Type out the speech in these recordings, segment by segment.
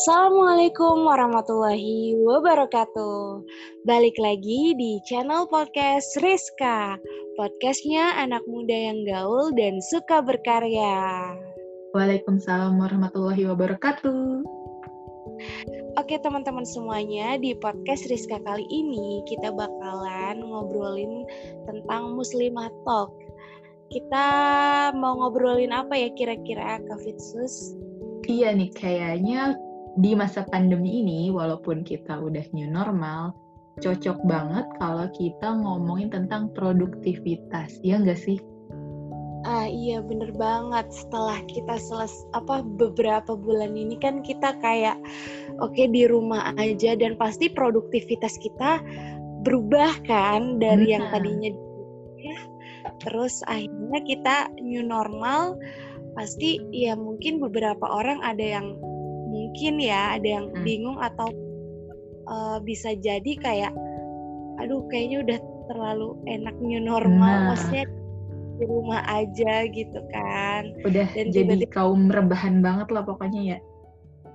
Assalamualaikum warahmatullahi wabarakatuh. Balik lagi di channel podcast Rizka. Podcastnya anak muda yang gaul dan suka berkarya. Waalaikumsalam warahmatullahi wabarakatuh. Oke teman-teman semuanya, di podcast Rizka kali ini kita bakalan ngobrolin tentang Muslimah Talk. Kita mau ngobrolin apa ya kira-kira Kak Fitsus? Iya nih, kayaknya di masa pandemi ini, walaupun kita udah new normal, cocok banget kalau kita ngomongin tentang produktivitas, ya nggak sih? Ah iya bener banget. Setelah kita seles apa beberapa bulan ini kan kita kayak oke okay, di rumah aja dan pasti produktivitas kita berubah kan dari hmm. yang tadinya ya, terus akhirnya kita new normal pasti ya mungkin beberapa orang ada yang mungkin ya ada yang hmm. bingung atau uh, bisa jadi kayak aduh kayaknya udah terlalu enak new normal nah. maksudnya di rumah aja gitu kan udah dan jadi tiba -tiba, kaum rebahan banget lah pokoknya ya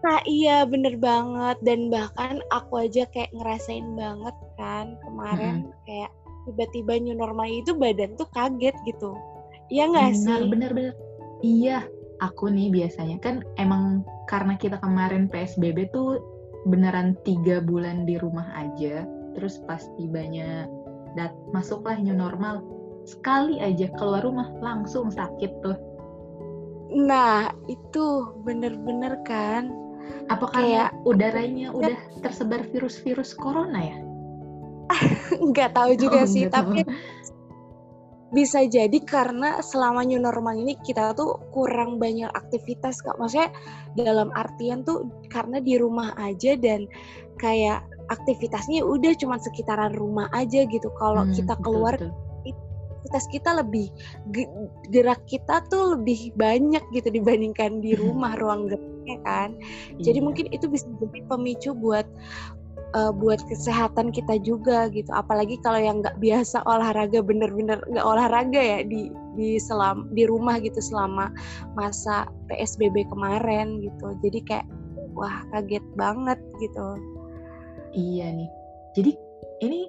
nah iya bener banget dan bahkan aku aja kayak ngerasain banget kan kemarin hmm. kayak tiba-tiba new normal itu badan tuh kaget gitu iya nggak sih bener bener iya aku nih biasanya kan emang karena kita kemarin PSBB tuh beneran tiga bulan di rumah aja terus pas tibanya dat masuklah new normal sekali aja keluar rumah langsung sakit tuh. Nah itu bener-bener kan? Apa kayak udaranya ya. udah tersebar virus-virus corona ya? Nggak tahu juga oh, sih tapi bisa jadi karena selama new normal ini kita tuh kurang banyak aktivitas kak maksudnya dalam artian tuh karena di rumah aja dan kayak aktivitasnya udah cuma sekitaran rumah aja gitu kalau hmm, kita keluar betul, betul. aktivitas kita lebih gerak kita tuh lebih banyak gitu dibandingkan di rumah ruang geraknya kan jadi iya. mungkin itu bisa jadi pemicu buat uh, buat kesehatan kita juga gitu. Apalagi kalau yang nggak biasa olahraga bener-bener nggak olahraga ya di di selam di rumah gitu selama masa psbb kemarin gitu. Jadi kayak wah kaget banget gitu. Iya nih. Jadi ini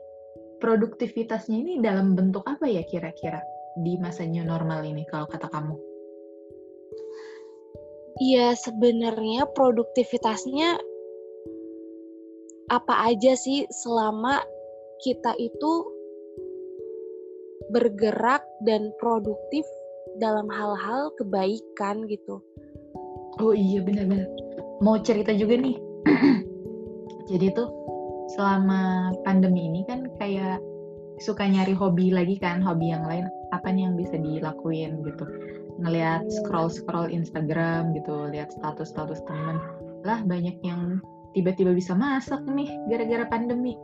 produktivitasnya ini dalam bentuk apa ya kira-kira di masa new normal ini kalau kata kamu? Iya sebenarnya produktivitasnya apa aja sih selama kita itu bergerak dan produktif dalam hal-hal kebaikan gitu. Oh iya benar-benar. Mau cerita juga nih. Jadi tuh selama pandemi ini kan kayak suka nyari hobi lagi kan, hobi yang lain apa nih yang bisa dilakuin gitu. Ngelihat scroll-scroll Instagram gitu, lihat status-status temen. Lah banyak yang tiba-tiba bisa masak nih gara-gara pandemi.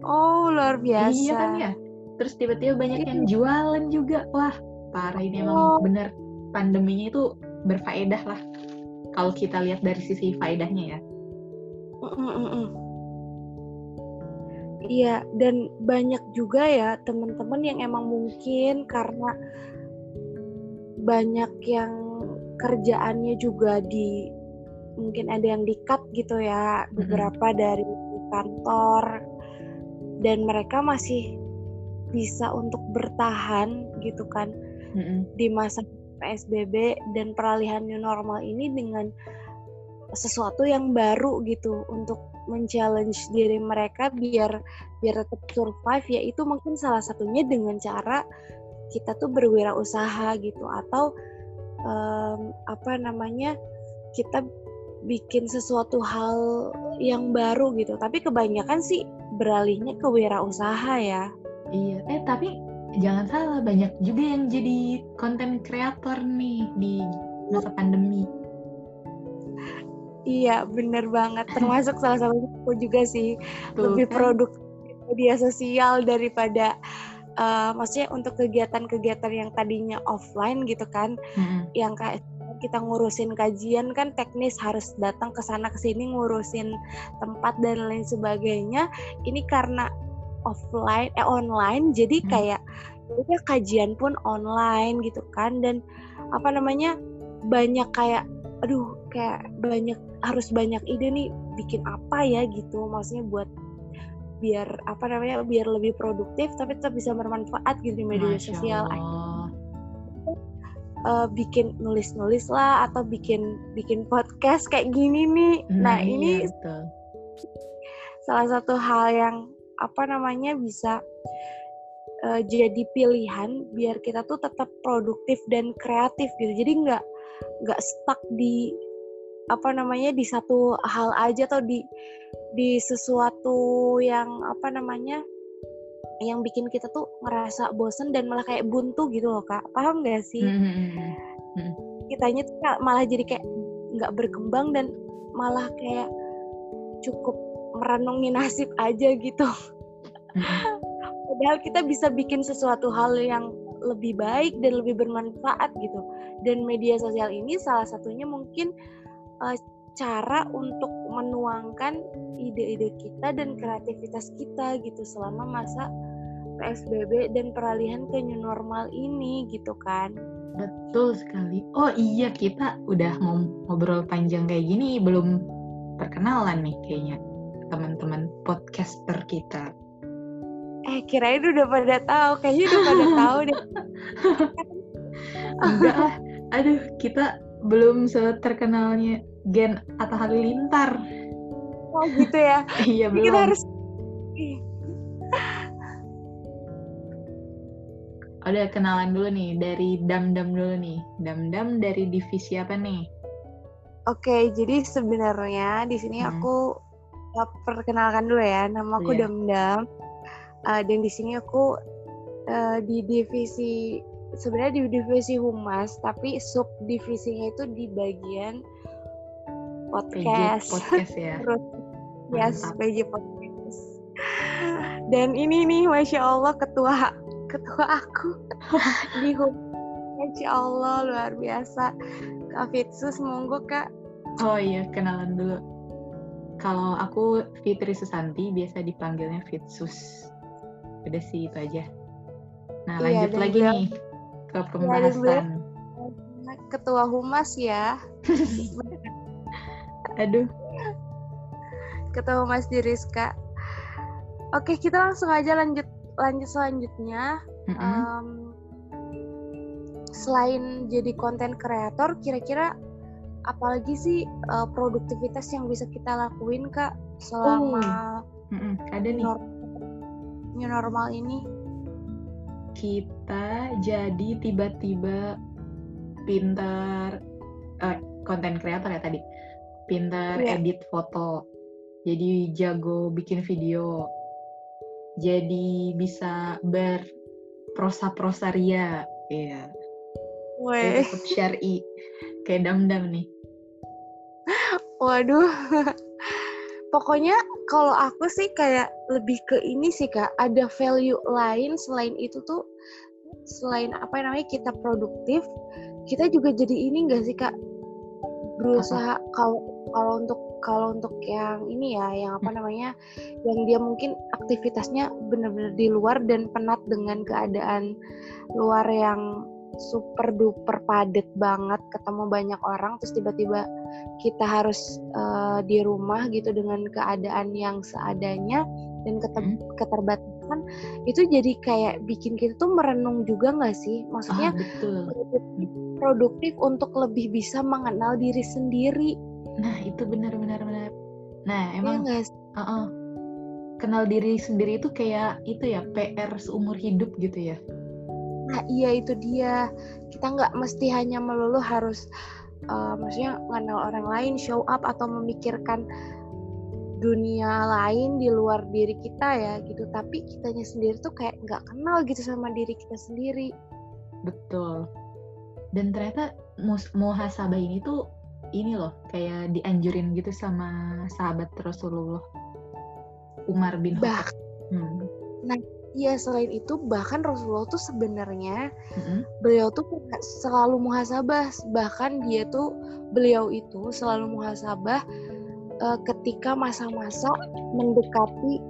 Oh, luar biasa. Iya kan ya? Terus tiba-tiba banyak yang jualan juga. Wah, parah ini emang oh. bener pandeminya itu berfaedah lah. Kalau kita lihat dari sisi faedahnya ya. Iya, dan banyak juga ya teman-teman yang emang mungkin karena banyak yang kerjaannya juga di mungkin ada yang di-cut gitu ya beberapa mm-hmm. dari kantor dan mereka masih bisa untuk bertahan gitu kan mm-hmm. di masa PSBB dan peralihan new normal ini dengan sesuatu yang baru gitu untuk men-challenge diri mereka biar biar tetap survive yaitu mungkin salah satunya dengan cara kita tuh berwirausaha gitu atau um, apa namanya kita bikin sesuatu hal yang baru gitu. Tapi kebanyakan sih beralihnya ke wirausaha ya. Iya, eh tapi jangan salah banyak juga yang jadi konten kreator nih di masa pandemi. Iya, bener banget. Termasuk salah satu aku juga sih Tuh, lebih kan? produktif media sosial daripada uh, maksudnya untuk kegiatan-kegiatan yang tadinya offline gitu kan, hmm. yang kayak kita ngurusin kajian kan teknis harus datang ke sana ke sini ngurusin tempat dan lain sebagainya ini karena offline eh online jadi hmm. kayak ya udah kajian pun online gitu kan dan apa namanya banyak kayak aduh kayak banyak harus banyak ide nih bikin apa ya gitu maksudnya buat biar apa namanya biar lebih produktif tapi tetap bisa bermanfaat gitu di media Masya sosial Allah. Uh, bikin nulis-nulis lah atau bikin bikin podcast kayak gini nih. Nah, iya, ini betul. salah satu hal yang apa namanya bisa uh, jadi pilihan biar kita tuh tetap produktif dan kreatif gitu. Jadi nggak nggak stuck di apa namanya di satu hal aja atau di di sesuatu yang apa namanya yang bikin kita tuh ngerasa bosen dan malah kayak buntu gitu loh kak. Paham gak sih? Hmm, hmm, hmm, hmm. kitanya tuh malah jadi kayak nggak berkembang dan malah kayak cukup merenungi nasib aja gitu. Padahal kita bisa bikin sesuatu hal yang lebih baik dan lebih bermanfaat gitu. Dan media sosial ini salah satunya mungkin uh, cara untuk menuangkan ide-ide kita dan kreativitas kita gitu selama masa PSBB dan peralihan ke new normal ini gitu kan Betul sekali. Oh iya, kita udah ngobrol panjang kayak gini, belum perkenalan nih kayaknya teman-teman podcaster kita. eh kirain udah pada tahu kayaknya udah pada tahu deh Enggak lah, aduh kita belum seterkenalnya Gen Atta Halilintar. oh gitu ya iya Jadi kita belum. harus Udah kenalan dulu nih dari Dam Dam dulu nih. Dam Dam dari divisi apa nih? Oke, jadi sebenarnya di sini Hmm. aku uh, perkenalkan dulu ya, nama aku Iya. Damdam. Uh, dan di sini aku uh, di divisi sebenarnya di divisi humas, tapi sub divisinya itu di bagian PJ podcast. Podcast ya. Terus yes. PJ podcast. Dan ini nih, masya Allah ketua ketua aku di. Masya Allah luar biasa. Kak Fitsus, monggo kak. Oh iya, kenalan dulu. Kalau aku Fitri Susanti, biasa dipanggilnya Fitsus. Udah sih itu aja. Nah, Iya, lanjut dan lagi nih ke dan pembahasan. Ketua humas ya. Aduh, Ketua humas di Rizka. Oke, kita langsung aja lanjut lanjut selanjutnya. mm-mm. Em, selain jadi konten kreator, kira-kira apalagi sih eh, produktivitas yang bisa kita lakuin kak selama Mm-mm. ada nih. new normal ini? kita jadi tiba-tiba pintar eh, konten kreator ya tadi pintar Iya. edit foto jadi jago bikin video jadi bisa berprosa-prosa ria iya. Weh, tetap syari kayak dam-dam nih. Waduh. Pokoknya kalau aku sih kayak lebih ke ini sih kak, ada value lain selain itu tuh selain apa namanya kita produktif, kita juga jadi ini enggak sih kak berusaha kalau kalau untuk kalau untuk yang ini ya yang apa namanya yang dia mungkin aktivitasnya benar-benar di luar dan penat dengan keadaan luar yang super duper padat banget ketemu banyak orang terus tiba-tiba kita harus eh, di rumah gitu dengan keadaan yang seadanya dan keter- Hmm. keterbatasan itu jadi kayak bikin kita tuh merenung juga nggak sih? Ah maksudnya betul produktif, untuk lebih bisa mengenal diri sendiri. Nah itu benar-benar benar nah ya emang nggak sih? uh-uh. kenal diri sendiri itu kayak itu ya PR seumur hidup gitu ya? Nah iya itu dia. Kita nggak mesti hanya melulu harus uh, maksudnya mengenal orang lain show up atau memikirkan dunia lain di luar diri kita ya gitu tapi kitanya sendiri tuh kayak nggak kenal gitu sama diri kita sendiri Betul. Dan ternyata muhasabah ini tuh ini loh kayak dianjurin gitu sama sahabat Rasulullah Umar bin Khattab. Hmm. iya selain itu bahkan Rasulullah tuh sebenarnya Mm-mm. beliau tuh selalu muhasabah bahkan dia tuh beliau itu selalu muhasabah eh, ketika masa-masa mendekati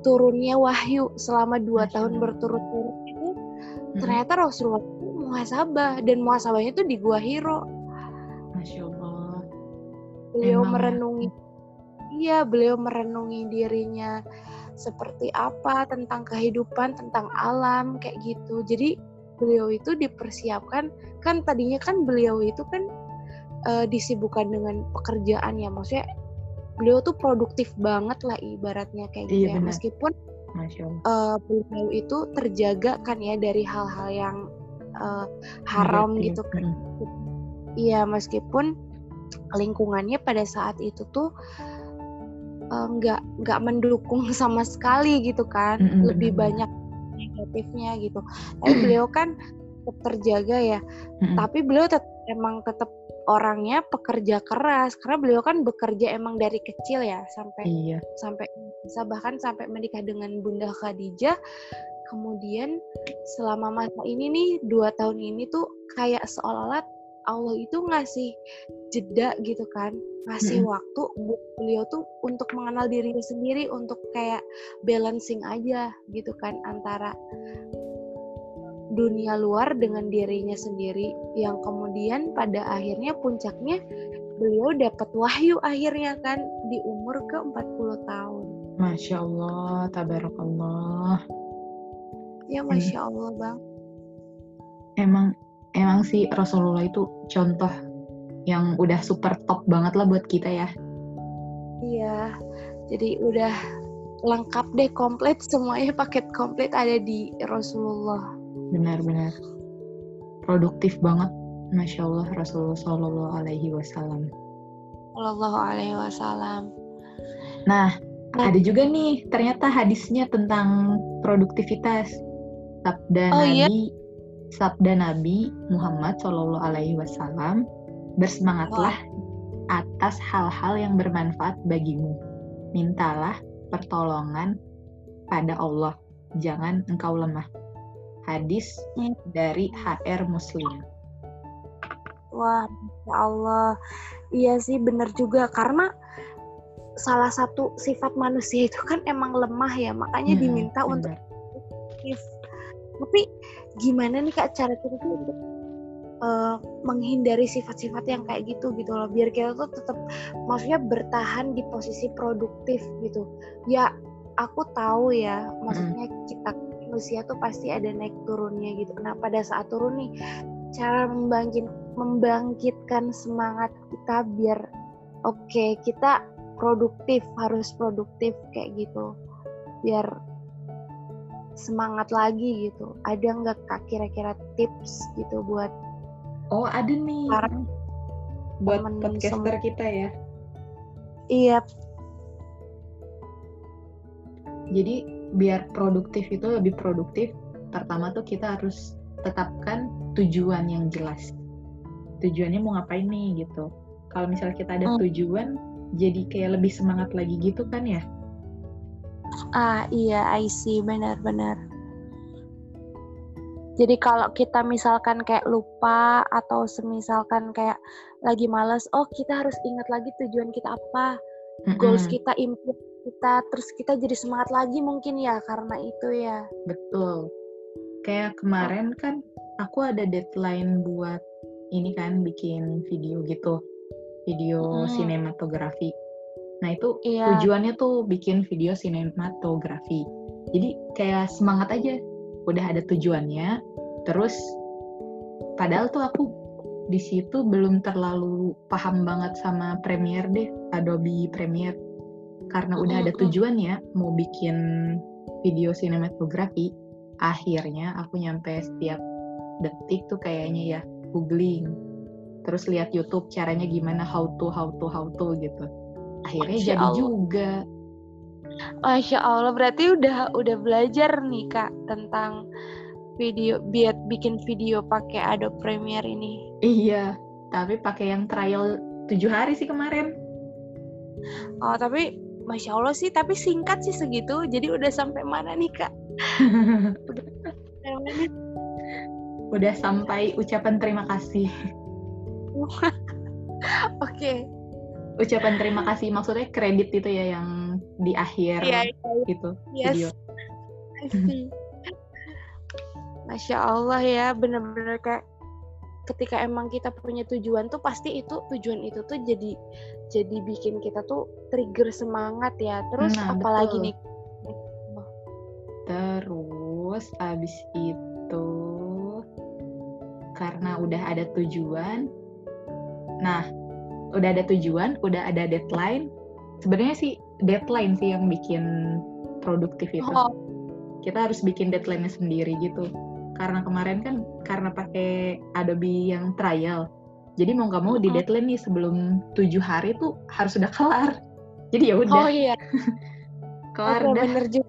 turunnya wahyu selama dua Masya tahun berturut-turut itu Mm-mm. ternyata Rasulullah itu muhasabah dan muhasabahnya itu di Gua Hiro Masya Allah. beliau Emang ya. merenungi iya beliau merenungi dirinya seperti apa tentang kehidupan tentang alam kayak gitu jadi beliau itu dipersiapkan kan tadinya kan beliau itu kan uh, disibukkan dengan pekerjaan ya maksudnya beliau tuh produktif banget lah ibaratnya kayak gitu Iya, ya meskipun uh, beliau itu terjaga kan ya dari hal-hal yang uh, haram Negatif. gitu kan Mm. Iya, meskipun lingkungannya pada saat itu tuh nggak nggak mendukung sama sekali gitu kan, Mm-mm, lebih benar-benar. banyak negatifnya gitu. Tapi beliau kan tetap terjaga ya. Mm-mm. Tapi beliau tetap emang tetap orangnya pekerja keras karena beliau kan bekerja emang dari kecil ya sampai Iya. sampai bisa bahkan sampai menikah dengan Bunda Khadijah. Kemudian selama masa ini nih dua tahun ini tuh kayak seolah-olah Allah itu ngasih jeda gitu kan, ngasih Mm-mm. waktu buat beliau tuh untuk mengenal dirinya sendiri, untuk kayak balancing aja gitu kan antara dunia luar dengan dirinya sendiri yang kemudian pada akhirnya puncaknya beliau dapat wahyu akhirnya kan di umur ke 40 tahun. Masya Allah, tabarakallah. Ya Masya Allah Bang. Emang emang sih Rasulullah itu contoh yang udah super top banget lah buat kita ya. Iya, jadi udah lengkap deh komplit semuanya paket komplit ada di Rasulullah. Benar-benar produktif banget. Masya Allah Rasulullah Shallallahu Alaihi Wasallam. Sallallahu alaihi wasallam. Nah, Nah. ada juga nih ternyata hadisnya tentang produktivitas. Sabda Oh, iya? Nabi, sabda Nabi Muhammad Shallallahu Alaihi Wasallam, bersemangatlah atas hal-hal yang bermanfaat bagimu. Mintalah pertolongan pada Allah, jangan engkau lemah. Hadis Hmm. dari HR Muslim. Wah, Masya Allah. Iya sih bener juga karena salah satu sifat manusia itu kan emang lemah ya, makanya Hmm, diminta untuk benar. produktif. Tapi gimana nih Kak cara kita tuh untuk eh, menghindari sifat-sifat yang kayak gitu gitu loh, biar kita tuh tetap maksudnya bertahan di posisi produktif gitu. Ya aku tahu ya, maksudnya kita manusia tuh pasti ada naik turunnya gitu. Nah pada saat turun nih, cara membangkit membangkitkan semangat kita biar oke kita produktif harus produktif kayak gitu biar semangat lagi gitu ada nggak kak kira-kira tips gitu buat Oh, ada nih. Para Buat podcaster kita ya. iya Jadi biar produktif itu lebih produktif, pertama tuh kita harus tetapkan tujuan yang jelas. Tujuannya mau ngapain nih gitu. Kalau misalnya kita ada Hmm. tujuan, jadi kayak lebih semangat lagi gitu kan ya. ah iya I see benar-benar jadi kalau kita misalkan kayak lupa atau semisalkan kayak lagi males oh kita harus ingat lagi tujuan kita apa goals Mm-mm, kita improve kita terus kita jadi semangat lagi mungkin ya karena itu ya Betul. Kayak kemarin kan aku ada deadline buat ini kan bikin video gitu. Video Mm. sinematografi. Nah, itu iya tujuannya tuh bikin video sinematografi. Jadi kayak semangat aja. Udah ada tujuannya. Terus padahal tuh aku di situ belum terlalu paham banget sama Premiere deh, Adobe Premiere. Karena udah ada tujuannya mau bikin video sinematografi, akhirnya aku nyampe setiap detik tuh kayaknya ya googling. Terus lihat YouTube caranya gimana how to how to how to gitu. Akhirnya Masya jadi Allah. juga. Masya Allah berarti udah udah belajar nih kak tentang video biar bikin video pakai Adobe Premiere ini Iya, tapi pakai yang trial tujuh hari sih kemarin. oh tapi Masya Allah sih tapi singkat sih segitu jadi udah sampai mana nih kak? Udah sampai ucapan terima kasih. oke Ucapan terima kasih maksudnya kredit itu ya yang di akhir iya gitu yes video. Masya Allah ya bener-bener kayak ketika emang kita punya tujuan tuh pasti itu tujuan itu tuh jadi jadi bikin kita tuh trigger semangat ya terus Nah, apalagi betul. nih Terus abis itu karena udah ada tujuan, nah udah ada tujuan, udah ada deadline. Sebenarnya sih deadline sih yang bikin produktif itu. oh Kita harus bikin deadline-nya sendiri gitu. Karena kemarin kan karena pakai Adobe yang trial, jadi mau nggak mau di Mm-mm. deadline nih sebelum tujuh hari tuh harus udah kelar. Jadi ya oh udah iya kelar dah. bener juga.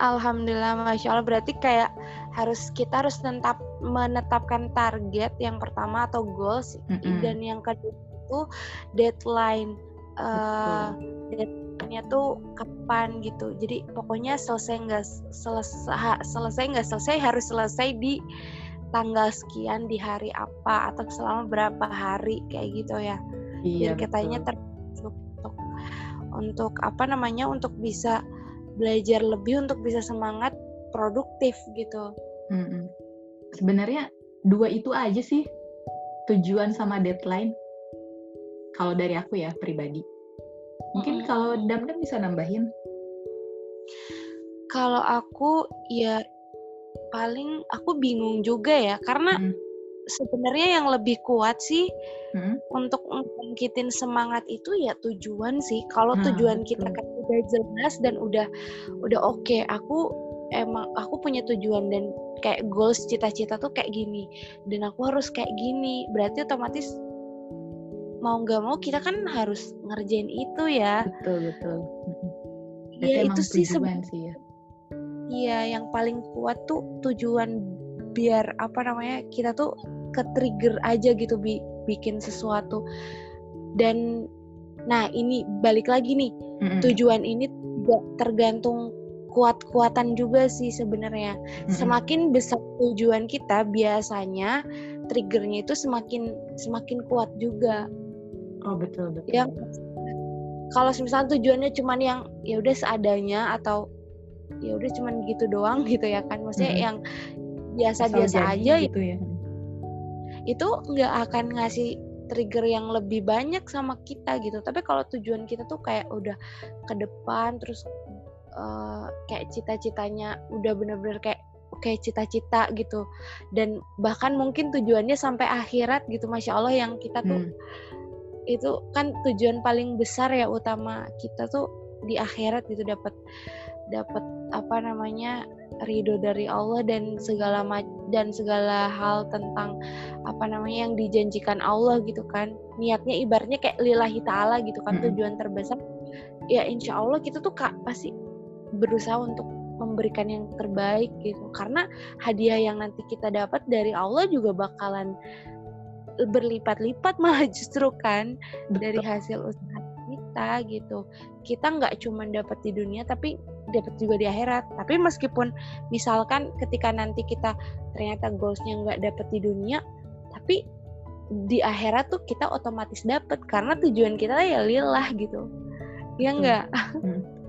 Alhamdulillah, masya Allah. Berarti kayak harus kita harus tetap menetapkan target yang pertama atau goals Mm-mm. dan yang kedua itu deadline. Eh, deadline-nya tuh kapan gitu. Jadi pokoknya selesai nggak selesai selesai nggak selesai harus selesai di tanggal sekian di hari apa atau selama berapa hari kayak gitu ya Iya biar kitanya betul. terbentuk untuk untuk apa namanya untuk bisa belajar lebih untuk bisa semangat produktif gitu. Mm-mm. Sebenarnya dua itu aja sih tujuan sama deadline. Kalau dari aku ya pribadi. Mungkin Mm-mm. kalau Damdam bisa nambahin. Kalau aku ya paling aku bingung juga ya karena Mm. sebenarnya yang lebih kuat sih Mm. untuk membangkitin semangat itu ya tujuan sih. Kalau Nah, tujuan kita kan udah jelas dan udah udah oke, aku emang aku punya tujuan dan kayak goals cita-cita tuh kayak gini dan aku harus kayak gini. Berarti otomatis mau nggak mau kita kan harus ngerjain itu ya. Betul betul. Iya emang itu sih sebenarnya sih ya. Iya, yang paling kuat tuh tujuan biar apa namanya kita tuh ke trigger aja gitu bi- bikin sesuatu dan nah ini balik lagi nih Mm-mm. tujuan ini tergantung kuat-kuatan juga sih sebenarnya Mm-mm. semakin besar tujuan kita biasanya triggernya itu semakin semakin kuat juga Oh betul betul. yang kalau misalnya tujuannya cuman yang ya udah seadanya atau ya udah cuman gitu doang gitu ya kan maksudnya Mm-mm. yang biasa-biasa aja gitu ya. itu nggak akan ngasih trigger yang lebih banyak sama kita gitu tapi kalau tujuan kita tuh kayak udah ke depan terus eh, kayak cita-citanya udah bener-bener kayak kayak cita-cita gitu dan bahkan mungkin tujuannya sampai akhirat gitu masya Allah yang kita tuh Hmm. Itu kan tujuan paling besar ya utama kita tuh di akhirat gitu dapat dapat apa namanya ridho dari Allah dan segala dan segala hal tentang apa namanya yang dijanjikan Allah gitu kan. Niatnya ibaratnya kayak lillahi taala gitu kan tujuan terbesar. Ya insya Allah kita tuh kak pasti berusaha untuk memberikan yang terbaik gitu. Karena hadiah yang nanti kita dapat dari Allah juga bakalan berlipat-lipat malah justru kan dari Betul. hasil usaha kita gitu kita nggak cuma dapat di dunia tapi dapat juga di akhirat tapi meskipun misalkan ketika nanti kita ternyata goalsnya nggak dapat di dunia tapi di akhirat tuh kita otomatis dapat karena tujuan kita ya lillah gitu ya nggak Mm.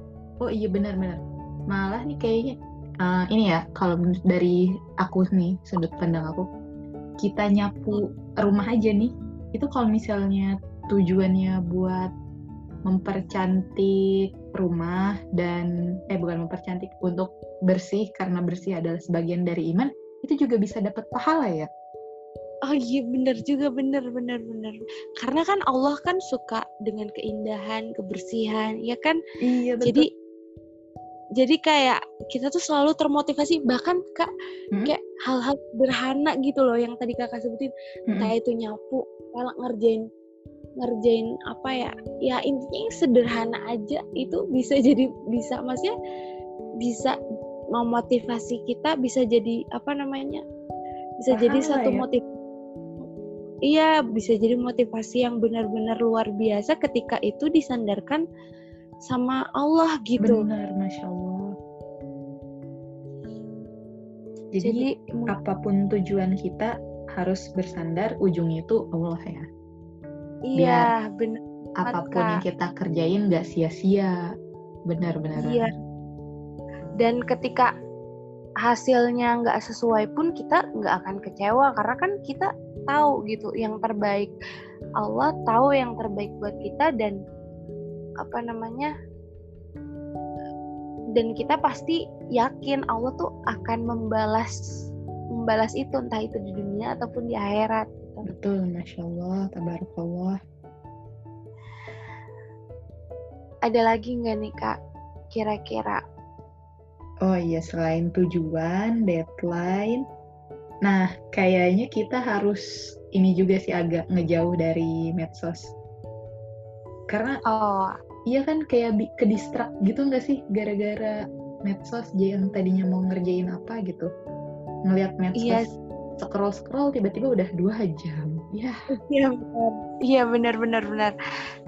Oh iya benar-benar. Malah nih kayaknya eh, ini ya kalau dari aku nih sudut pandang aku, kita nyapu rumah aja nih, itu kalau misalnya tujuannya buat mempercantik rumah dan eh bukan mempercantik untuk bersih karena bersih adalah sebagian dari iman, itu juga bisa dapat pahala ya. Oh iya bener juga bener bener bener karena kan Allah kan suka dengan keindahan kebersihan ya kan? Iya jadi jadi kayak kita tuh selalu termotivasi bahkan kak Mm-mm. kayak hal-hal sederhana gitu loh yang tadi kakak sebutin entah itu nyapu kalau ngerjain ngerjain apa ya ya intinya yang sederhana aja itu bisa jadi bisa maksudnya bisa memotivasi kita bisa jadi apa namanya bisa jadi Pahala satu ya? motiv iya bisa jadi motivasi yang benar-benar luar biasa ketika itu disandarkan sama Allah gitu Benar, masya Allah. Jadi, jadi apa pun tujuan kita harus bersandar ujungnya itu Allah ya. iya benar Apa pun yang kita kerjain nggak sia-sia. Benar-benar. Iya. dan ketika hasilnya nggak sesuai pun kita nggak akan kecewa karena kan kita tahu gitu yang terbaik Allah tahu yang terbaik buat kita dan apa namanya dan kita pasti yakin Allah tuh akan membalas membalas itu entah itu di dunia ataupun di akhirat gitu. betul masya Allah tabarakallah. Ada lagi nggak nih kak kira-kira? Oh iya selain tujuan deadline. Nah kayaknya kita harus ini juga sih agak ngejauh dari medsos. Karena oh iya kan kayak ke distrak gitu nggak sih gara-gara medsos yang tadinya mau ngerjain apa gitu. Ngelihat medsos iya. scroll scroll tiba-tiba udah dua jam. Ya iya benar. Iya benar benar benar.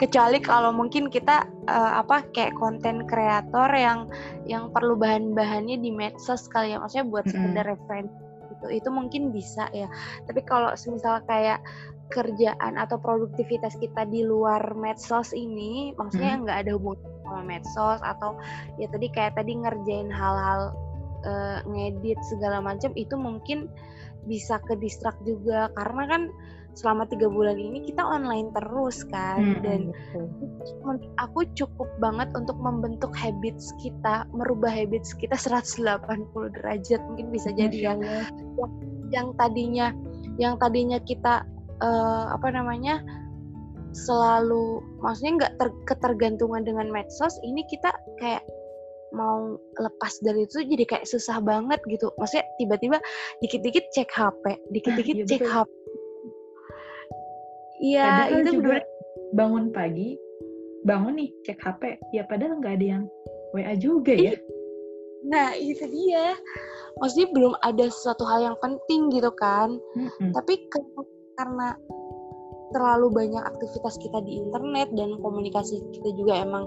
Kecuali kalau mungkin kita uh, apa kayak konten kreator yang yang perlu bahan-bahannya di medsos kali ya. Maksudnya buat mm -hmm. sekedar referensi gitu. Itu mungkin bisa ya. Tapi kalau semisal kayak kerjaan atau produktivitas kita di luar medsos ini maksudnya nggak hmm. ada hubungan sama medsos atau ya tadi kayak tadi ngerjain hal-hal uh, ngedit segala macam itu mungkin bisa ke distrak juga karena kan selama tiga bulan ini kita online terus kan hmm, dan betul. aku cukup banget untuk membentuk habits kita merubah habits kita 180 derajat mungkin bisa jadi yang yang tadinya yang tadinya kita uh, apa namanya selalu maksudnya nggak ter, ketergantungan dengan medsos ini kita kayak mau lepas dari itu jadi kayak susah banget gitu. Maksudnya tiba-tiba dikit-dikit cek HP dikit-dikit ah, cek betul. HP iya itu juga bener bangun pagi bangun nih cek HP ya padahal nggak ada yang WA juga ya. Nah itu dia. Maksudnya belum ada sesuatu hal yang penting gitu kan. Mm-hmm. tapi karena terlalu banyak aktivitas kita di internet dan komunikasi kita juga emang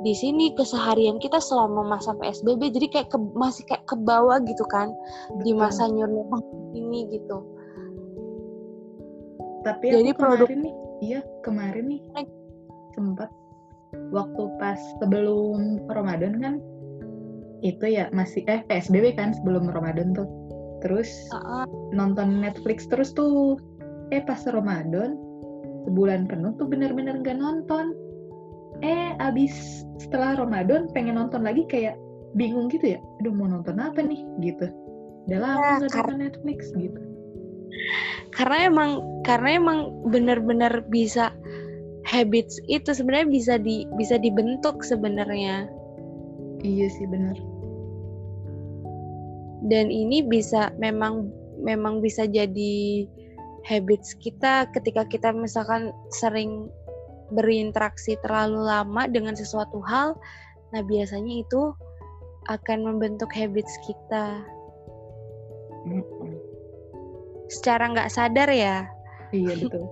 di sini keseharian kita selama masa PSBB jadi kayak ke, masih kayak ke bawah gitu kan Betul. di masa new normal ini gitu. Tapi jadi produk nih, iya kemarin nih sempat waktu pas sebelum Ramadan kan itu ya masih eh PSBB kan sebelum Ramadan tuh. Terus uh -uh. nonton Netflix terus tuh eh pas Ramadan sebulan penuh tuh bener-bener gak nonton. Eh abis setelah Ramadan pengen nonton lagi kayak bingung gitu ya. Aduh mau nonton apa nih? Gitu. Udah lama ya, nonton Netflix gitu. Karena emang karena emang bener-bener bisa habits itu sebenarnya bisa di bisa dibentuk sebenarnya. Iya sih bener. Dan ini bisa memang memang bisa jadi habits kita ketika kita misalkan sering berinteraksi terlalu lama dengan sesuatu hal, nah biasanya itu akan membentuk habits kita. Secara nggak sadar ya. Iya betul.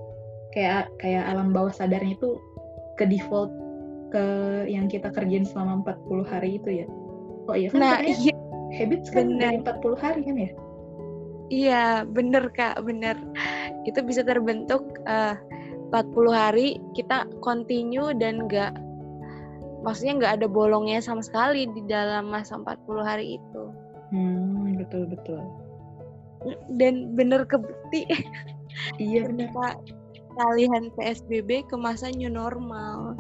kayak kayak alam bawah sadarnya itu ke default ke yang kita kerjain selama 40 hari itu ya. Oh iya kan nah, iya. habits kan Bener. dari 40 hari kan ya? Iya, bener Kak, bener itu bisa terbentuk uh, 40 hari kita continue dan nggak maksudnya nggak ada bolongnya sama sekali di dalam masa 40 hari itu. Hmm, betul betul. Dan bener kebukti. iya benar. Kalian PSBB ke masa new normal.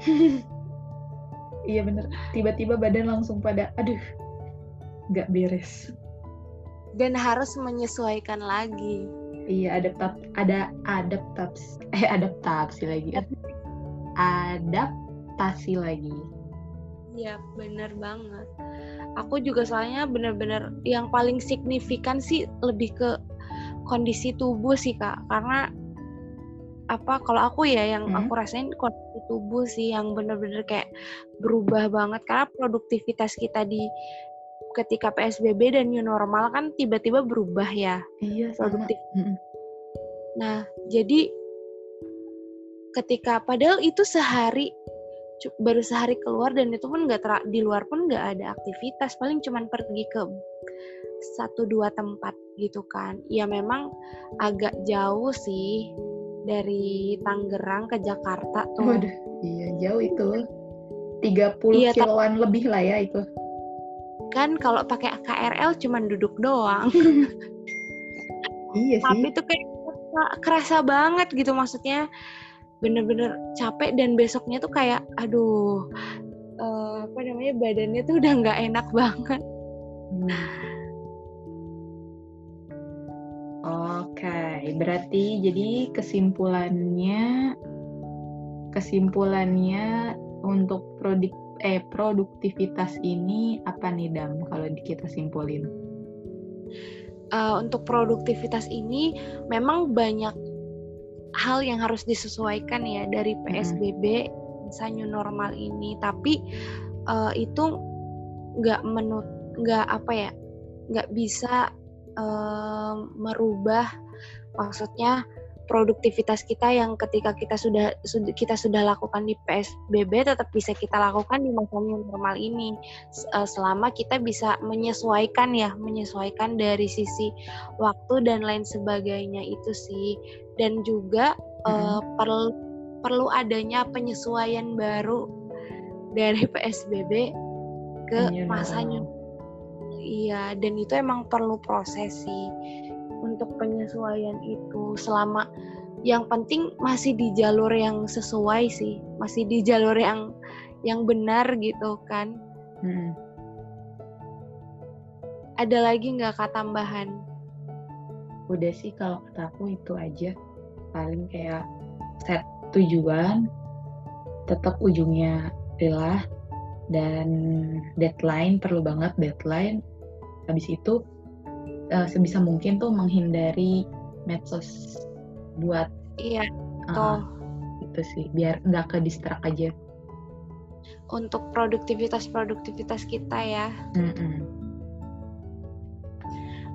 iya bener. Tiba-tiba badan langsung pada, aduh, nggak beres. Dan harus menyesuaikan lagi Iya, adaptap ada adaptasi eh adaptasi lagi. Adaptasi lagi. Iya, bener banget. Aku juga soalnya bener-bener yang paling signifikan sih lebih ke kondisi tubuh sih kak, karena apa kalau aku ya yang hmm. aku rasain kondisi tubuh sih yang bener-bener kayak berubah banget karena produktivitas kita di ketika PSBB dan new normal kan tiba-tiba berubah ya. Iya, produktif. Sama. Nah, jadi ketika padahal itu sehari baru sehari keluar dan itu pun nggak di luar pun nggak ada aktivitas paling cuman pergi ke satu dua tempat gitu kan ya memang agak jauh sih dari Tangerang ke Jakarta tuh Waduh, iya jauh itu 30 iya, kiloan lebih lah ya itu kan kalau pakai KRL cuman duduk doang. Iya sih. Tapi itu kayak kerasa banget gitu maksudnya. Bener-bener capek dan besoknya tuh kayak aduh uh, apa namanya badannya tuh udah nggak enak banget. Hmm. Oke, okay, berarti jadi kesimpulannya kesimpulannya untuk produk eh produktivitas ini apa nih Dam kalau kita simpulin? Uh, untuk produktivitas ini memang banyak hal yang harus disesuaikan ya dari PSBB hmm. new normal ini tapi uh, itu nggak menut nggak apa ya nggak bisa uh, merubah maksudnya produktivitas kita yang ketika kita sudah kita sudah lakukan di PSBB tetap bisa kita lakukan di masa normal ini. Eh, selama kita bisa menyesuaikan ya menyesuaikan dari sisi waktu dan lain sebagainya itu sih. Dan juga mm-hmm. uh, perlu perlu adanya penyesuaian baru dari PSBB ke masa new iya dan itu emang perlu proses sih untuk penyesuaian itu selama yang penting masih di jalur yang sesuai sih masih di jalur yang yang benar gitu kan. Hmm. ada lagi nggak kata tambahan? Udah sih kalau kata aku itu aja. Paling kayak set tujuan tetap ujungnya adalah dan deadline perlu banget deadline. Habis itu uh, sebisa mungkin tuh menghindari medsos buat iya uh, itu sih biar nggak ke distrak aja untuk produktivitas produktivitas kita ya mm -mm.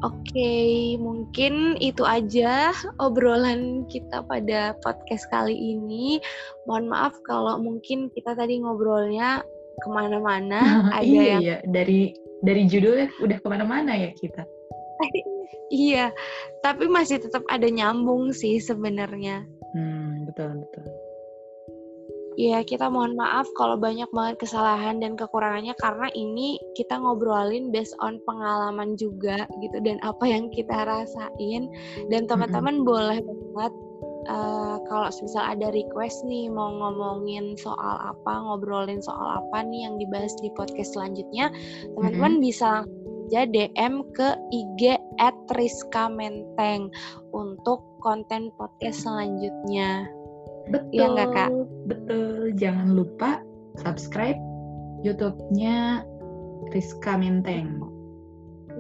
Oke, okay, mungkin itu aja obrolan kita pada podcast kali ini. Mohon maaf kalau mungkin kita tadi ngobrolnya ke mana-mana. ada iya, yang iya. dari dari judulnya udah ke mana-mana ya kita. Iya, tapi masih tetap ada nyambung sih sebenarnya. Hmm, betul betul. Iya, kita mohon maaf kalau banyak banget kesalahan dan kekurangannya karena ini kita ngobrolin based on pengalaman juga gitu dan apa yang kita rasain dan teman-teman mm -hmm. boleh banget uh, kalau misal ada request nih mau ngomongin soal apa, ngobrolin soal apa nih yang dibahas di podcast selanjutnya, teman-teman mm -hmm. bisa aja DM ke IG at Rizka Menteng untuk konten podcast selanjutnya. Betul, ya nggak kak? Betul. Jangan lupa subscribe YouTube-nya Rizka Menteng.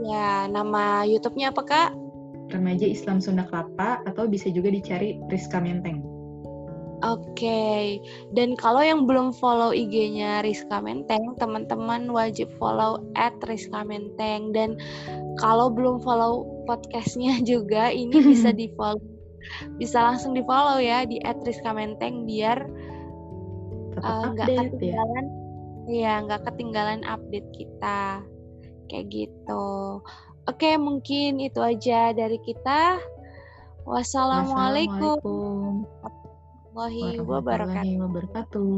Ya, nama YouTube-nya apa kak? Remaja Islam Sunda Kelapa atau bisa juga dicari Rizka Menteng. Oke, okay. dan kalau yang belum follow IG-nya Rizka Menteng, teman-teman wajib follow at Rizka Menteng. Dan kalau belum follow podcastnya juga, ini bisa di follow, bisa langsung di follow ya di at Rizka Menteng biar eh, nggak uh, ketinggalan, ya nggak ketinggalan update kita, kayak gitu. Oke, okay, mungkin itu aja dari kita. Wassalamualaikum. Wassalamualaikum warahmatullahi wabarakatuh.